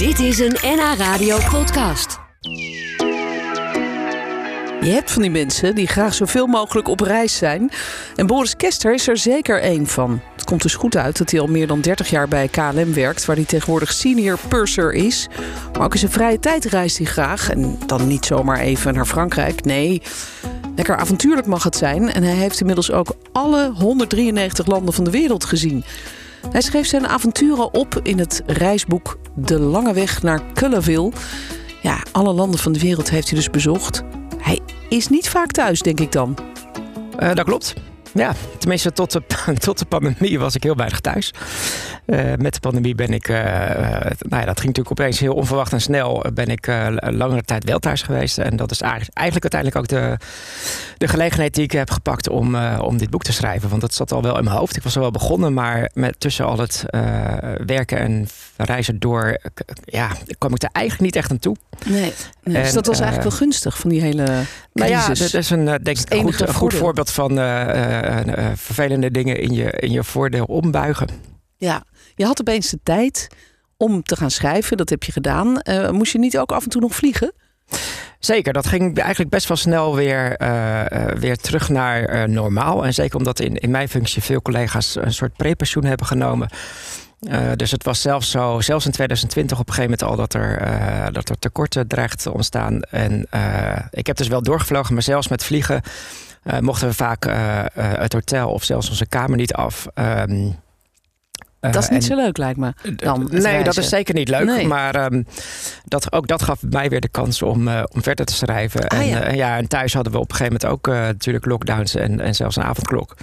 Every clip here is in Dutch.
Dit is een NH Radio podcast. Je hebt van die mensen die graag zoveel mogelijk op reis zijn. En Boris Kester is er zeker één van. Het komt dus goed uit dat hij al meer dan 30 jaar bij KLM werkt, waar hij tegenwoordig senior purser is. Maar ook in zijn vrije tijd reist hij graag. En dan niet zomaar even naar Frankrijk. Nee, lekker avontuurlijk mag het zijn. En hij heeft inmiddels ook alle 193 landen van de wereld gezien. Hij schreef zijn avonturen op in het reisboek De Lange Weg naar Culleville. Ja, alle landen van de wereld heeft hij dus bezocht. Hij is niet vaak thuis, denk ik dan. Uh, dat klopt. Ja, tenminste tot de, tot de pandemie was ik heel weinig thuis. Uh, met de pandemie ben ik, uh, nou ja, dat ging natuurlijk opeens heel onverwacht en snel, ben ik langere tijd wel thuis geweest. En dat is eigenlijk, uiteindelijk ook de, de gelegenheid die ik heb gepakt om, om dit boek te schrijven. Want dat zat al wel in mijn hoofd. Ik was al wel begonnen, maar met, tussen al het werken en reizen door, ja, kwam ik er eigenlijk niet echt aan toe. Nee, nee en, dus dat was eigenlijk wel gunstig van die hele crisis. Nou ja, dat is een, denk ik, een goed, goed voorbeeld van vervelende dingen in je, in je voordeel ombuigen. Ja, je had opeens de tijd om te gaan schrijven. Dat heb je gedaan. Uh, moest je niet ook af en toe nog vliegen? Zeker, dat ging eigenlijk best wel snel weer, uh, weer terug naar normaal. En zeker omdat in, in mijn functie veel collega's een soort prepensioen hebben genomen. dus het was zelfs zo, zelfs in 2020 op een gegeven moment al dat er, dat er tekorten dreigt te ontstaan. En ik heb dus wel doorgevlogen, maar zelfs met vliegen mochten we vaak het hotel of zelfs onze kamer niet af. Um, dat is niet zo leuk, lijkt me. Dan nee, dat is zeker niet leuk. Maar um, dat, ook dat gaf mij weer de kans om, uh, om verder te schrijven. Ah, en, ja. Uh, ja. en thuis hadden we op een gegeven moment ook uh, natuurlijk lockdowns en, en zelfs een avondklok.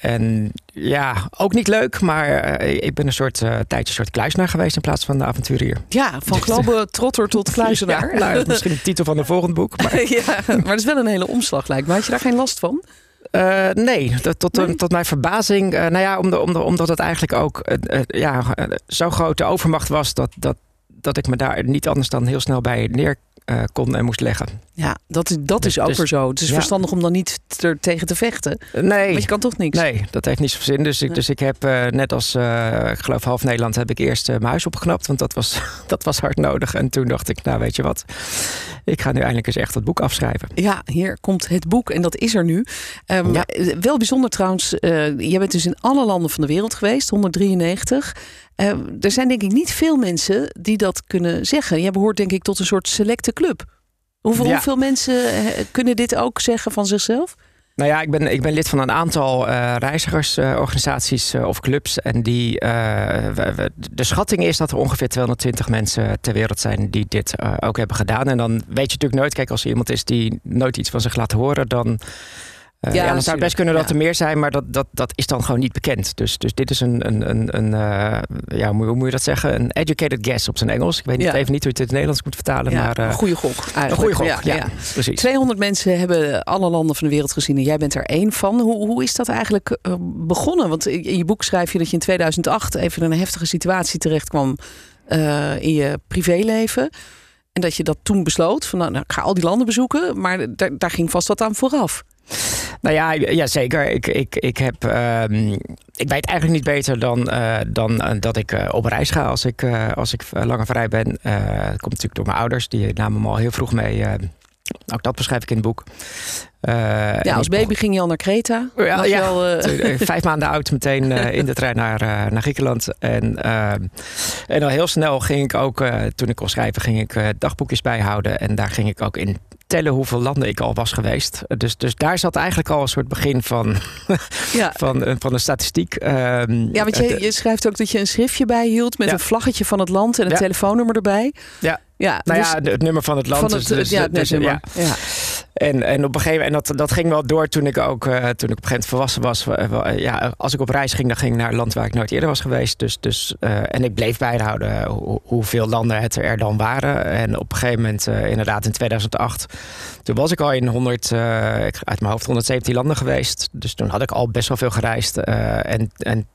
En ja, ook niet leuk, maar ik ben een soort tijdje een soort kluisenaar geweest in plaats van de avonturier. Ja, van globe trotter tot kluisenaar. ja, nou, misschien de titel van de volgende boek. Maar... ja, maar dat is wel een hele omslag lijkt me. Had je daar geen last van? Uh, nee, tot, tot, tot, mijn verbazing. Uh, nou ja, omdat, omdat het eigenlijk ook uh, ja, zo'n grote overmacht was dat, dat, dat ik me daar niet anders dan heel snel bij neer uh, kon en moest leggen. Ja, dat is, dat is dus- ook dus, weer zo. Het is verstandig om dan niet er tegen te vechten. Nee. Want je kan toch niks. Nee, dat heeft niet zoveel zin. Dus ik, dus ik heb uh, net als, uh, ik geloof half Nederland, heb ik eerst mijn huis opgeknapt. Want dat was, dat was hard nodig. En toen dacht ik, nou weet je wat. Ik ga nu eindelijk eens echt het boek afschrijven. Ja, hier komt het boek en dat is er nu. Um, ja. Wel bijzonder trouwens, jij bent dus in alle landen van de wereld geweest, 193. Uh, er zijn denk ik niet veel mensen die dat kunnen zeggen. Jij behoort denk ik tot een soort selecte club. Hoeveel, ja. hoeveel mensen eh, kunnen dit ook zeggen van zichzelf? Nou ja, ik ben, ik ben lid van een aantal uh, reizigersorganisaties uh, of clubs. En die, de schatting is dat er ongeveer 220 mensen ter wereld zijn die dit ook hebben gedaan. En dan weet je natuurlijk nooit, kijk, als er iemand is die nooit iets van zich laat horen, dan uh, ja, ja, dan zou het best kunnen dat er meer zijn, maar dat, dat, dat is dan gewoon niet bekend. Dus, dus dit is een, een, een, een uh, ja, hoe moet je dat zeggen? Een educated guess op zijn Engels. Ik weet niet, ja. even niet hoe je het in het Nederlands moet vertalen. maar, uh, een goede gok eigenlijk. Een goede gok, ja, precies. 200 mensen hebben alle landen van de wereld gezien en jij bent er één van. Hoe, hoe is dat eigenlijk begonnen? Want in je boek schrijf je dat je in 2008 even in een heftige situatie terecht kwam in je privéleven. En dat je dat toen besloot van nou, ik ga al die landen bezoeken, maar daar, daar ging vast wat aan vooraf. Nou ja, ja zeker. Ik, ik, ik, heb, uh, ik weet eigenlijk niet beter dan, uh, dan uh, dat ik uh, op reis ga als ik, als ik langer vrij ben. dat komt natuurlijk door mijn ouders. Die namen me al heel vroeg mee. ook dat beschrijf ik in het boek. ja, als baby ging je al naar Kreta? Ja, ja al, vijf maanden oud meteen in de trein naar, naar Griekenland. En, ehm, en al heel snel ging ik ook, toen ik kon schrijven, ging ik dagboekjes bijhouden. En daar ging ik ook in tellen hoeveel landen ik al was geweest. Dus, dus daar zat eigenlijk al een soort begin van, ja. van, eh, van de statistiek. Um, ja, want je, je schrijft ook dat je een schriftje bijhield met een vlaggetje van het land en een telefoonnummer erbij. Ja. Ja, nou dus, ja, het nummer van het land. Van het, dus, dus, ja, het dus, ja. ja. En, en op een gegeven moment, en dat, dat ging wel door toen ik ook, uh, toen ik op een gegeven moment volwassen was. Uh, ja, als ik op reis ging, dan ging ik naar een land waar ik nooit eerder was geweest. Dus, dus, en ik bleef bijhouden hoe, hoeveel landen het er dan waren. En op een gegeven moment, inderdaad in 2008, toen was ik al in 100, uit mijn hoofd 117 landen geweest. Dus toen had ik al best wel veel gereisd. en, en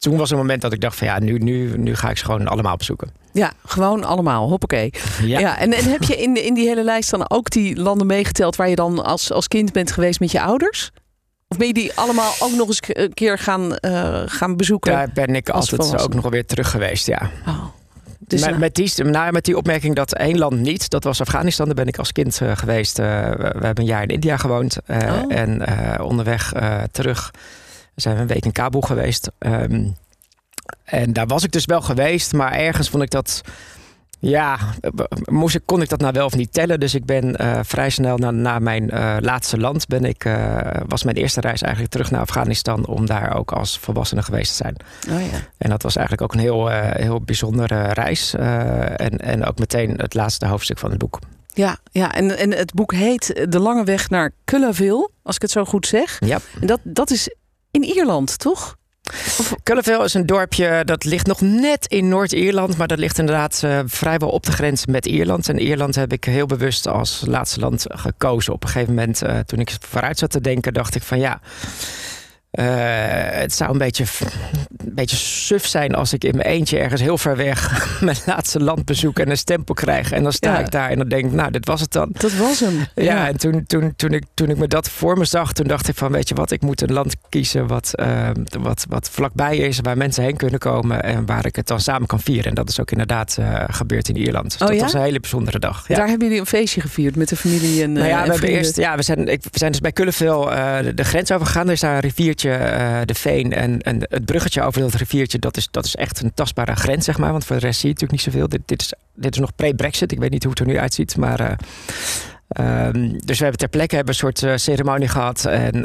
toen was een moment dat ik dacht van ja, nu, nu, nu ga ik ze gewoon allemaal bezoeken. Ja, gewoon allemaal. Hoppakee. Ja. ja en, en heb je in, in die hele lijst dan ook die landen meegeteld waar je dan als, als kind bent geweest met je ouders? Of ben je die allemaal ook nog eens een keer gaan, uh, gaan bezoeken? Daar ben ik altijd ook nog weer terug geweest, ja. Oh. Dus met, nou- met, die, nou, met die opmerking dat één land niet, dat was Afghanistan. Daar ben ik als kind eh, geweest. Eh, we, we hebben een jaar in India gewoond. Eh, Oh. En eh, onderweg eh, terug zijn we een week in Kabul geweest. Ehm, en daar was ik dus wel geweest, maar ergens vond ik dat. Ja, moest ik, kon ik dat nou wel of niet tellen? Dus ik ben eh, vrij snel na, na mijn eh, laatste land ben ik, eh, was mijn eerste reis eigenlijk terug naar Afghanistan om daar ook als volwassene geweest te zijn. Oh ja. En dat was eigenlijk ook een heel, heel bijzondere reis. en, en ook meteen het laatste hoofdstuk van het boek. Ja, ja en, en het boek heet De Lange Weg naar Cullaville, als ik het zo goed zeg. Ja. En dat, dat is in Ierland, toch? Cullevel is een dorpje dat ligt nog net in Noord-Ierland. Maar dat ligt inderdaad eh, vrijwel op de grens met Ierland. En Ierland heb ik heel bewust als laatste land gekozen. Op een gegeven moment, eh, toen ik vooruit zat te denken, dacht ik van ja. Eh, het zou een beetje, een beetje suf zijn als ik in mijn eentje ergens heel ver weg mijn laatste land bezoek en een stempel krijg. En dan sta Ja. ik daar en dan denk ik, nou, dit was het dan. Dat was hem. Ja, en toen, toen, toen, ik, toen ik me dat voor me zag, toen dacht ik van, weet je wat, ik moet een land kiezen wat, eh, wat, wat vlakbij is, waar mensen heen kunnen komen en waar ik het dan samen kan vieren. En dat is ook inderdaad eh, gebeurd in Ierland. Dus Oh dat ja? was een hele bijzondere dag. Ja. Daar hebben jullie een feestje gevierd met de familie en, Nou eh, ja, en we, hebben eerst, ja we, zijn, ik, we zijn dus bij Kulleveel eh, de, de grens overgegaan. Er is daar een riviertje, eh, de Veen. En, en het bruggetje over dat riviertje, dat is, dat is echt een tastbare grens, zeg maar. Want voor de rest zie je natuurlijk niet zoveel. Dit, dit, is, dit is nog pre-Brexit. Ik weet niet hoe het er nu uitziet, maar... eh, ehm, dus we hebben ter plekke hebben een soort eh, ceremonie gehad. En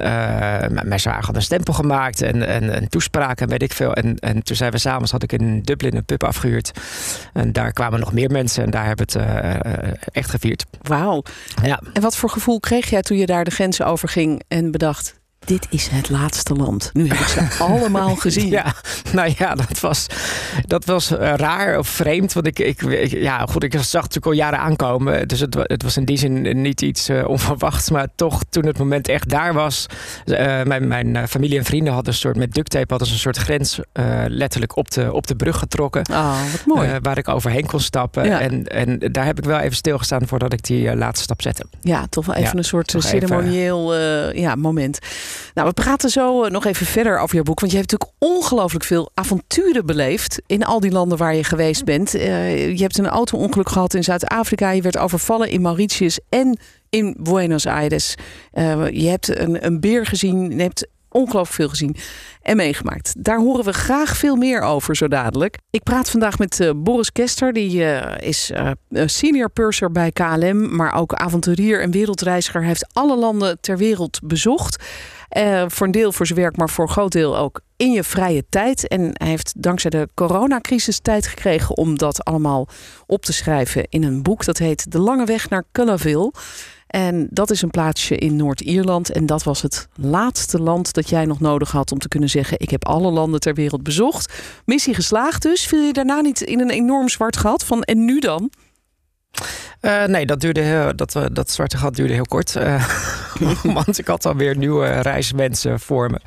mijn zwager had een stempel gemaakt en, en toespraak en weet ik veel. En, en toen zijn we s'avonds, had ik in Dublin een pub afgehuurd. En daar kwamen nog meer mensen en daar hebben we het echt gevierd. Wauw. Ja. En wat voor gevoel kreeg jij toen je daar de grenzen over ging en bedacht... dit is het laatste land. Nu heb ik ze allemaal gezien. Ja, nou ja, dat was, dat was eh, raar of vreemd. Want ik, ik, ja, goed, ik zag het natuurlijk al jaren aankomen. Dus het, het was in die zin niet iets eh, onverwachts. Maar toch, toen het moment echt daar was. eh, mijn mijn eh, familie en vrienden hadden een soort met duct tape hadden ze een soort grens eh, letterlijk op de, op de brug getrokken. Oh, wat mooi. eh, waar ik overheen kon stappen. Ja. En, en daar heb ik wel even stilgestaan voordat ik die eh, laatste stap zette. Ja, toch wel even Ja, een soort eh, ceremonieel eh, ja, moment. Nou, we praten zo eh, nog even verder over je boek. Want je hebt natuurlijk ongelooflijk veel avonturen beleefd in al die landen waar je geweest bent. Eh, je hebt een auto-ongeluk gehad in Zuid-Afrika. Je werd overvallen in Mauritius en in Buenos Aires. Eh, je hebt een, een beer gezien. Je hebt ongelooflijk veel gezien en meegemaakt. Daar horen we graag veel meer over zo dadelijk. Ik praat vandaag met Boris Kester. Die is senior purser bij KLM, maar ook avonturier en wereldreiziger. Hij heeft alle landen ter wereld bezocht. Eh, voor een deel voor zijn werk, maar voor een groot deel ook in je vrije tijd. En hij heeft dankzij de coronacrisis tijd gekregen om dat allemaal op te schrijven in een boek. Dat heet De Lange Weg naar Cullaville. En dat is een plaatsje in Noord-Ierland. En dat was het laatste land dat jij nog nodig had om te kunnen zeggen: Ik heb alle landen ter wereld bezocht. Missie geslaagd dus. Viel je daarna niet in een enorm zwart gat van en nu dan? Eh, nee, dat, duurde dat, eh, dat zwarte gat duurde heel kort. eh, want ik had alweer nieuwe reiswensen voor me.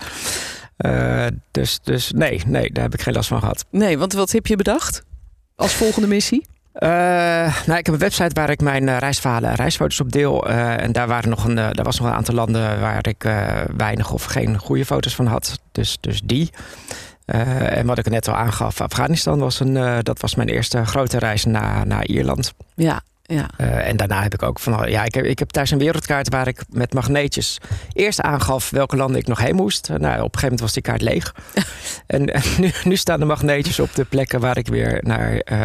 Eh, dus, dus nee, nee, daar heb ik geen last van gehad. Nee, want wat heb je bedacht als volgende missie? Eh, nou, ik heb een website waar ik mijn eh, reisverhalen en reisfoto's op deel. En daar, waren nog een, daar was nog een aantal landen waar ik weinig of geen goede foto's van had. Dus, dus die. En wat ik net al aangaf, Afghanistan was, een, dat was mijn eerste grote reis naar, naar Ierland. Ja, ja. Eh, en daarna heb ik ook van. Ja, ik heb, ik heb thuis een wereldkaart waar ik met magneetjes eerst aangaf welke landen ik nog heen moest. Nou, op een gegeven moment was die kaart leeg. en en nu, nu staan de magneetjes op de plekken waar ik weer naar. eh,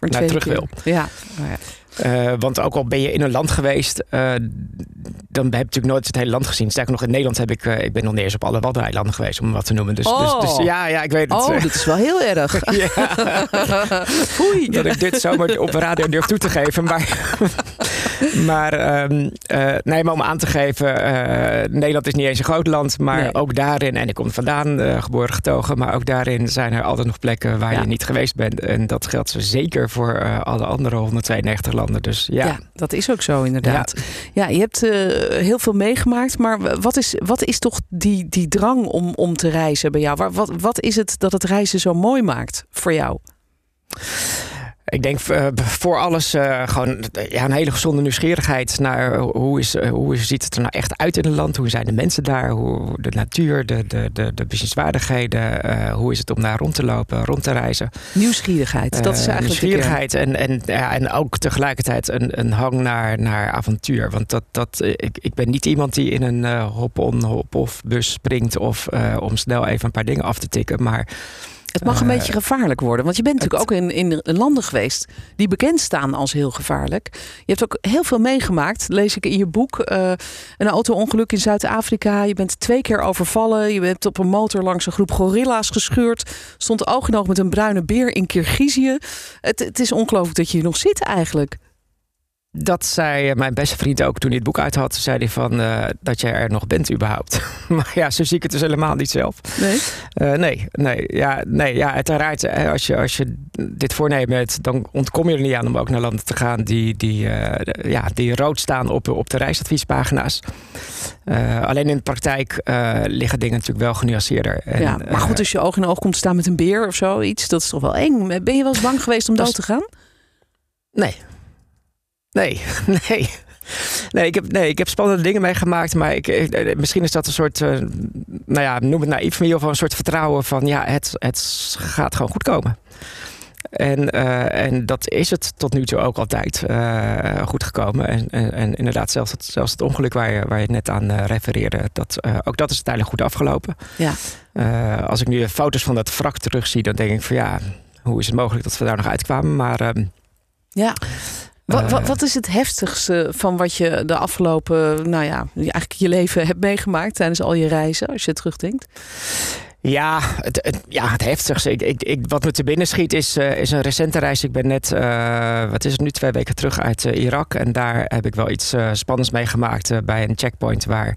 naar terug keer. Ja. Oh ja. Eh, want ook al ben je in een land geweest, eh, dan heb je natuurlijk nooit het hele land gezien. Sterker nog, in Nederland heb ik, eh, ik ben nog niet eens op alle Waddeneilanden geweest, om wat te noemen. Dus, Oh. dus, dus ja, ja, ik weet het. Oh, dat is wel heel erg. Foei. dat ik dit zomaar op de radio durf toe te geven. Maar, maar, ehm, eh, nee, maar om aan te geven, eh, Nederland is niet eens een groot land, maar Nee. ook daarin, en ik kom vandaan, eh, geboren getogen, maar ook daarin zijn er altijd nog plekken waar Ja. je niet geweest bent. En dat geldt zeker voor alle andere 192 landen. Dus ja. Ja. dat is ook zo inderdaad. Ja, je hebt heel veel meegemaakt, maar wat is, wat is toch die, die drang om, om te reizen bij jou? Wat, wat is het dat het reizen zo mooi maakt voor jou? Ik denk uh, voor alles uh, gewoon ja, een hele gezonde nieuwsgierigheid naar hoe, is, hoe ziet het er nou echt uit in het land? Hoe zijn de mensen daar? Hoe, de natuur, de, de, de, de bezienswaardigheden. hoe is het om daar rond te lopen, rond te reizen? Nieuwsgierigheid, dat is eigenlijk Nieuwsgierigheid en, en, ja, en ook tegelijkertijd een, een hang naar, naar avontuur. Want dat, dat, ik, ik ben niet iemand die in een hop-on, hop-off bus springt... of om snel even een paar dingen af te tikken, maar... Het mag een beetje gevaarlijk worden. Want je bent natuurlijk ook in, in landen geweest die bekend staan als heel gevaarlijk. Je hebt ook heel veel meegemaakt, lees ik in je boek. Uh, een auto-ongeluk in Zuid-Afrika. Je bent twee keer overvallen. Je bent op een motor langs een groep gorilla's gescheurd. Stond oog in oog met een bruine beer in Kirgizië. Het, het is ongelooflijk dat je hier nog zit eigenlijk. Dat zei eh, mijn beste vriend ook toen hij het boek uit had. Zei hij van uh, dat jij er nog bent überhaupt. maar ja, zo zie ik het dus helemaal niet zelf. Nee? Uh, nee, nee, ja, nee, ja, uiteraard. Als je, als je dit voornemen hebt, dan ontkom je er niet aan om ook naar landen te gaan die, die, uh, ja, die rood staan op, op de reisadviespagina's. alleen in de praktijk liggen dingen natuurlijk wel genuanceerder. En, ja, maar goed, als je oog in oog komt staan met een beer of zoiets, dat is toch wel eng. Ben je wel eens bang geweest om dood te gaan? Nee, Nee, nee. Nee ik, heb, nee, ik heb spannende dingen meegemaakt, maar ik, eh, misschien is dat een soort, uh, nou ja, noem het naïef, maar in een soort vertrouwen van, ja, het, het gaat gewoon goed komen. En, uh, en dat is het tot nu toe ook altijd uh, goed gekomen. En, en, en, inderdaad, zelfs het, zelfs het ongeluk waar je, waar je net aan refereerde, dat, ook dat is uiteindelijk goed afgelopen. Ja. als ik nu foto's van dat wrak terugzie, dan denk ik van ja, hoe is het mogelijk dat we daar nog uitkwamen? Maar ehm, ja. Wat, wat, wat, is het heftigste van wat je de afgelopen, nou ja, eigenlijk je leven hebt meegemaakt tijdens al je reizen, als je terugdenkt? Ja, het, het, ja, het heftigste. Ik, ik, ik, wat me te binnen schiet is, uh, is een recente reis. Ik ben net, uh, wat is het nu, twee weken terug uit uh, Irak. En daar heb ik wel iets spannends meegemaakt bij een checkpoint waar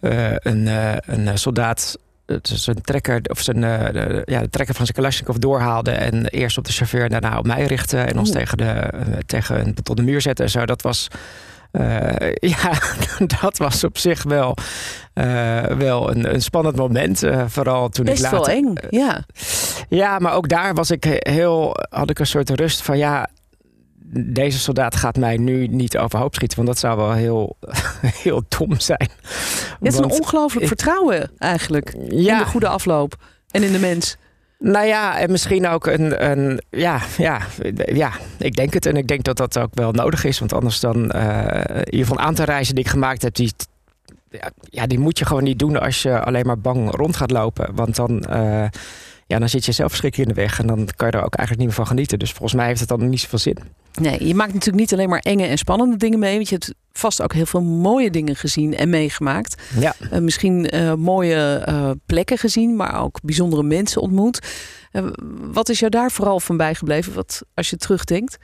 een, een soldaat zijn trekker, of zijn, uh, de, ja, de trekker van zijn Kalashnikov doorhaalde. En eerst op de chauffeur en daarna op mij richtte. En ons tegen, de, uh, tegen een betonnen muur zette en zo. Dat was. Uh, ja, dat was op zich wel, wel een, een spannend moment. vooral toen Best ik later... wel eng, ja. Ja, maar ook daar was ik heel, had ik een soort rust van ja, deze soldaat gaat mij nu niet overhoop schieten. Want dat zou wel heel, heel dom zijn. Het is een ongelooflijk vertrouwen eigenlijk. Ja. In de goede afloop en in de mens. Nou ja, en misschien ook een, een ja, ja, ja, ik denk het. En ik denk dat dat ook wel nodig is. Want anders dan, uh, in ieder geval een aantal reizen die ik gemaakt heb, die, ja, die moet je gewoon niet doen als je alleen maar bang rond gaat lopen. Want dan, uh, ja, dan zit je zelf verschrikkelijk in de weg en dan kan je er ook eigenlijk niet meer van genieten. Dus volgens mij heeft het dan niet zoveel zin. Nee, je maakt natuurlijk niet alleen maar enge en spannende dingen mee. Want je hebt vast ook heel veel mooie dingen gezien en meegemaakt. Ja. Uh, misschien uh, mooie uh, plekken gezien, maar ook bijzondere mensen ontmoet. wat is jou daar vooral van bijgebleven, wat, als je terugdenkt?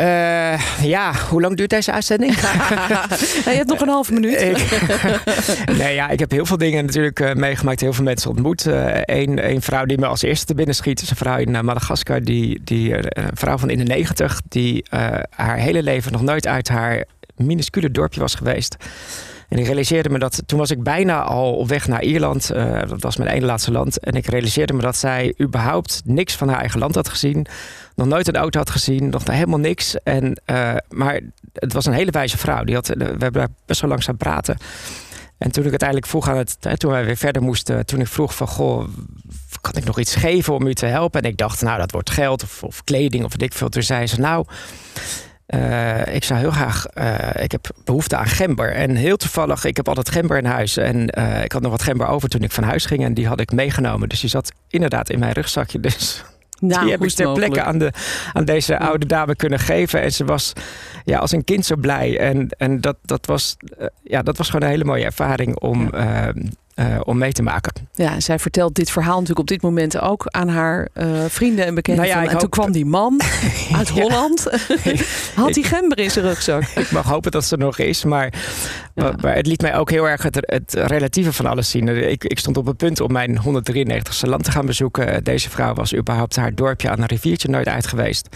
Uh, ja, hoe lang duurt deze uitzending? je hebt nog een half minuut. nee, ja, ik heb heel veel dingen natuurlijk uh, meegemaakt, heel veel mensen ontmoet. Eén uh, een vrouw die me als eerste te binnen schiet is een vrouw in Madagaskar, die, die, een vrouw van in de negentig, die haar hele leven nog nooit uit haar minuscule dorpje was geweest. En ik realiseerde me dat toen was ik bijna al op weg naar Ierland. Uh, dat was mijn ene laatste land. En ik realiseerde me dat zij überhaupt niks van haar eigen land had gezien. Nog nooit een auto had gezien. Nog helemaal niks. En, uh, maar het was een hele wijze vrouw. Die had, we hebben daar best wel langzaam praten. En toen ik uiteindelijk vroeg aan het, toen wij weer verder moesten, toen ik vroeg van goh, kan ik nog iets geven om u te helpen? En ik dacht, nou, dat wordt geld of, of kleding of wat ik veel. Toen zei ze, nou, uh, ik zou heel graag, uh, ik heb behoefte aan gember. En heel toevallig, ik heb altijd gember in huis. En uh, ik had nog wat gember over toen ik van huis ging. En die had ik meegenomen. Dus die zat inderdaad in mijn rugzakje. Dus nou, die heb ik ter plekke aan, de, aan deze oude dame kunnen geven. En ze was ja, als een kind zo blij. En, en dat, dat, was, ja, dat was gewoon een hele mooie ervaring om, ja. Uh, om mee te maken. Ja, zij vertelt dit verhaal natuurlijk op dit moment ook aan haar uh, vrienden en bekenden. Nou ja, en toen kwam die man uit Holland. Had die gember in zijn rugzak. ik mag hopen dat ze er nog is, maar, ja. maar, het liet mij ook heel erg het, het, relatieve van alles zien. Ik, ik stond op het punt om mijn 193ste land te gaan bezoeken. Deze vrouw was überhaupt haar dorpje aan een riviertje nooit uit geweest.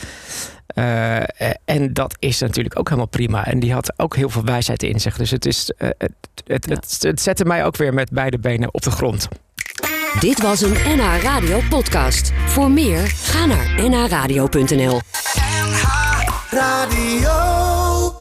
Uh, en dat is natuurlijk ook helemaal prima. En die had ook heel veel wijsheid in zich. Dus het, is, uh, het, het, ja. het, het, zette mij ook weer met beide benen op de grond. Dit was een NH Radio podcast. Voor meer, ga naar nhradio.nl. NH Radio.